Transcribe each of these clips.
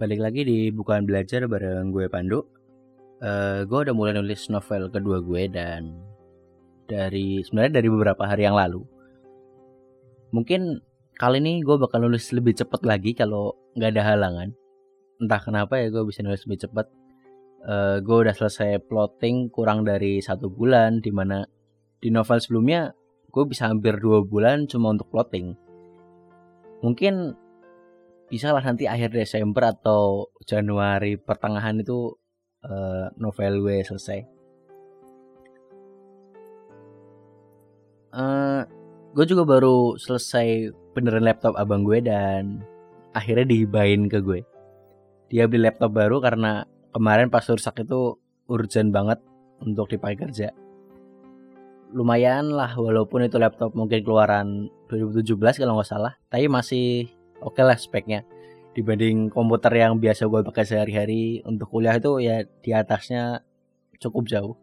balik lagi di bukan belajar bareng gue Pandu. Uh, gue udah mulai nulis novel kedua gue dan dari sebenarnya dari beberapa hari yang lalu. Mungkin kali ini gue bakal nulis lebih cepet lagi kalau nggak ada halangan. Entah kenapa ya gue bisa nulis lebih cepet. Uh, gue udah selesai plotting kurang dari satu bulan di mana di novel sebelumnya gue bisa hampir dua bulan cuma untuk plotting. Mungkin bisa lah nanti akhir Desember atau Januari pertengahan itu uh, novel gue selesai. Uh, gue juga baru selesai beneran laptop abang gue dan akhirnya dihibahin ke gue. Dia beli laptop baru karena kemarin pas rusak itu urgent banget untuk dipakai kerja. Lumayan lah walaupun itu laptop mungkin keluaran 2017 kalau nggak salah, tapi masih oke okay lah speknya. Dibanding komputer yang biasa gue pakai sehari-hari untuk kuliah itu ya di atasnya cukup jauh.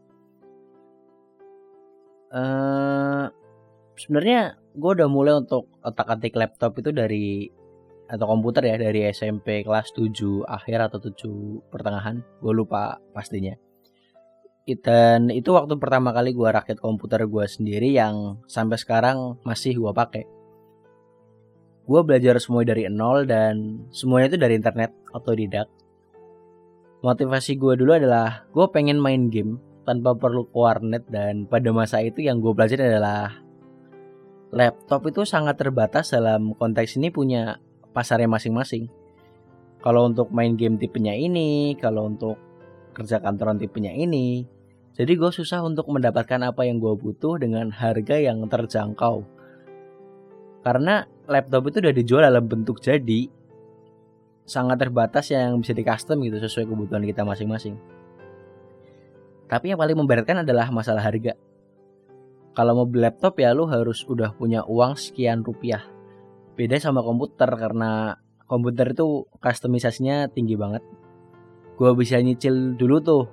Uh, sebenarnya gue udah mulai untuk otak-atik laptop itu dari atau komputer ya dari SMP kelas 7 akhir atau 7 pertengahan. Gue lupa pastinya. Dan itu waktu pertama kali gue rakit komputer gue sendiri yang sampai sekarang masih gue pakai gue belajar semua dari nol dan semuanya itu dari internet otodidak. Motivasi gue dulu adalah gue pengen main game tanpa perlu ke warnet dan pada masa itu yang gue belajar adalah laptop itu sangat terbatas dalam konteks ini punya pasarnya masing-masing. Kalau untuk main game tipenya ini kalau untuk kerja kantoran tipenya ini jadi gue susah untuk mendapatkan apa yang gue butuh dengan harga yang terjangkau karena laptop itu udah dijual dalam bentuk jadi sangat terbatas yang bisa di custom gitu sesuai kebutuhan kita masing-masing. Tapi yang paling memberatkan adalah masalah harga. Kalau mau beli laptop ya lu harus udah punya uang sekian rupiah. Beda sama komputer karena komputer itu customisasinya tinggi banget. Gua bisa nyicil dulu tuh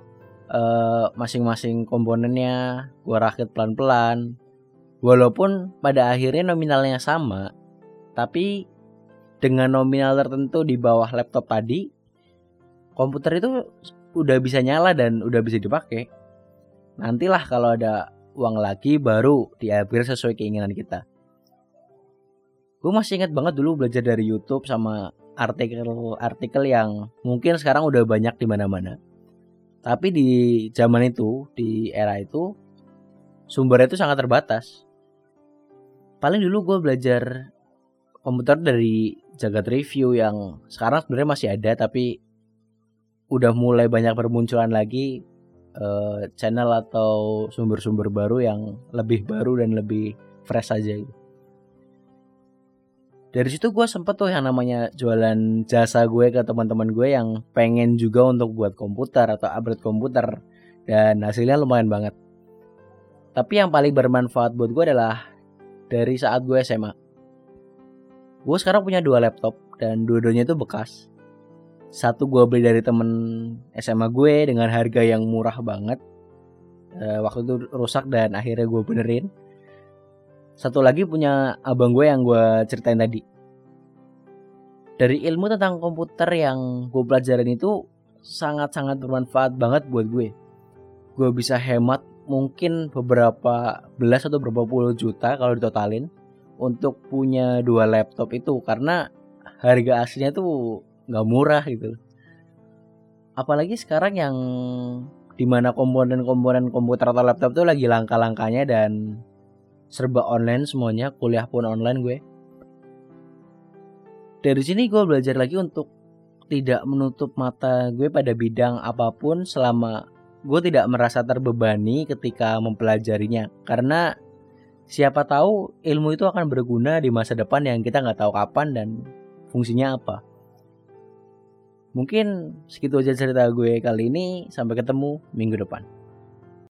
uh, masing-masing komponennya, gua rakit pelan-pelan. Walaupun pada akhirnya nominalnya sama, tapi dengan nominal tertentu di bawah laptop tadi, komputer itu udah bisa nyala dan udah bisa dipakai. Nantilah kalau ada uang lagi baru diupgrade sesuai keinginan kita. Gue masih ingat banget dulu belajar dari YouTube sama artikel-artikel yang mungkin sekarang udah banyak di mana-mana. Tapi di zaman itu, di era itu, sumbernya itu sangat terbatas. Paling dulu gue belajar komputer dari jagat review yang sekarang sebenarnya masih ada tapi udah mulai banyak bermunculan lagi uh, channel atau sumber-sumber baru yang lebih baru dan lebih fresh aja gitu. Dari situ gue sempet tuh yang namanya jualan jasa gue ke teman-teman gue yang pengen juga untuk buat komputer atau upgrade komputer dan hasilnya lumayan banget. Tapi yang paling bermanfaat buat gue adalah dari saat gue SMA gue sekarang punya dua laptop dan dua-duanya itu bekas. Satu gue beli dari temen SMA gue dengan harga yang murah banget. E, waktu itu rusak dan akhirnya gue benerin. Satu lagi punya abang gue yang gue ceritain tadi. Dari ilmu tentang komputer yang gue pelajarin itu sangat-sangat bermanfaat banget buat gue. Gue bisa hemat mungkin beberapa belas atau beberapa puluh juta kalau ditotalin untuk punya dua laptop itu karena harga aslinya tuh nggak murah gitu. Apalagi sekarang yang di mana komponen-komponen komputer atau laptop tuh lagi langka-langkanya dan serba online semuanya, kuliah pun online gue. Dari sini gue belajar lagi untuk tidak menutup mata gue pada bidang apa pun selama gue tidak merasa terbebani ketika mempelajarinya karena siapa tahu ilmu itu akan berguna di masa depan yang kita nggak tahu kapan dan fungsinya apa. Mungkin segitu aja cerita gue kali ini. Sampai ketemu minggu depan.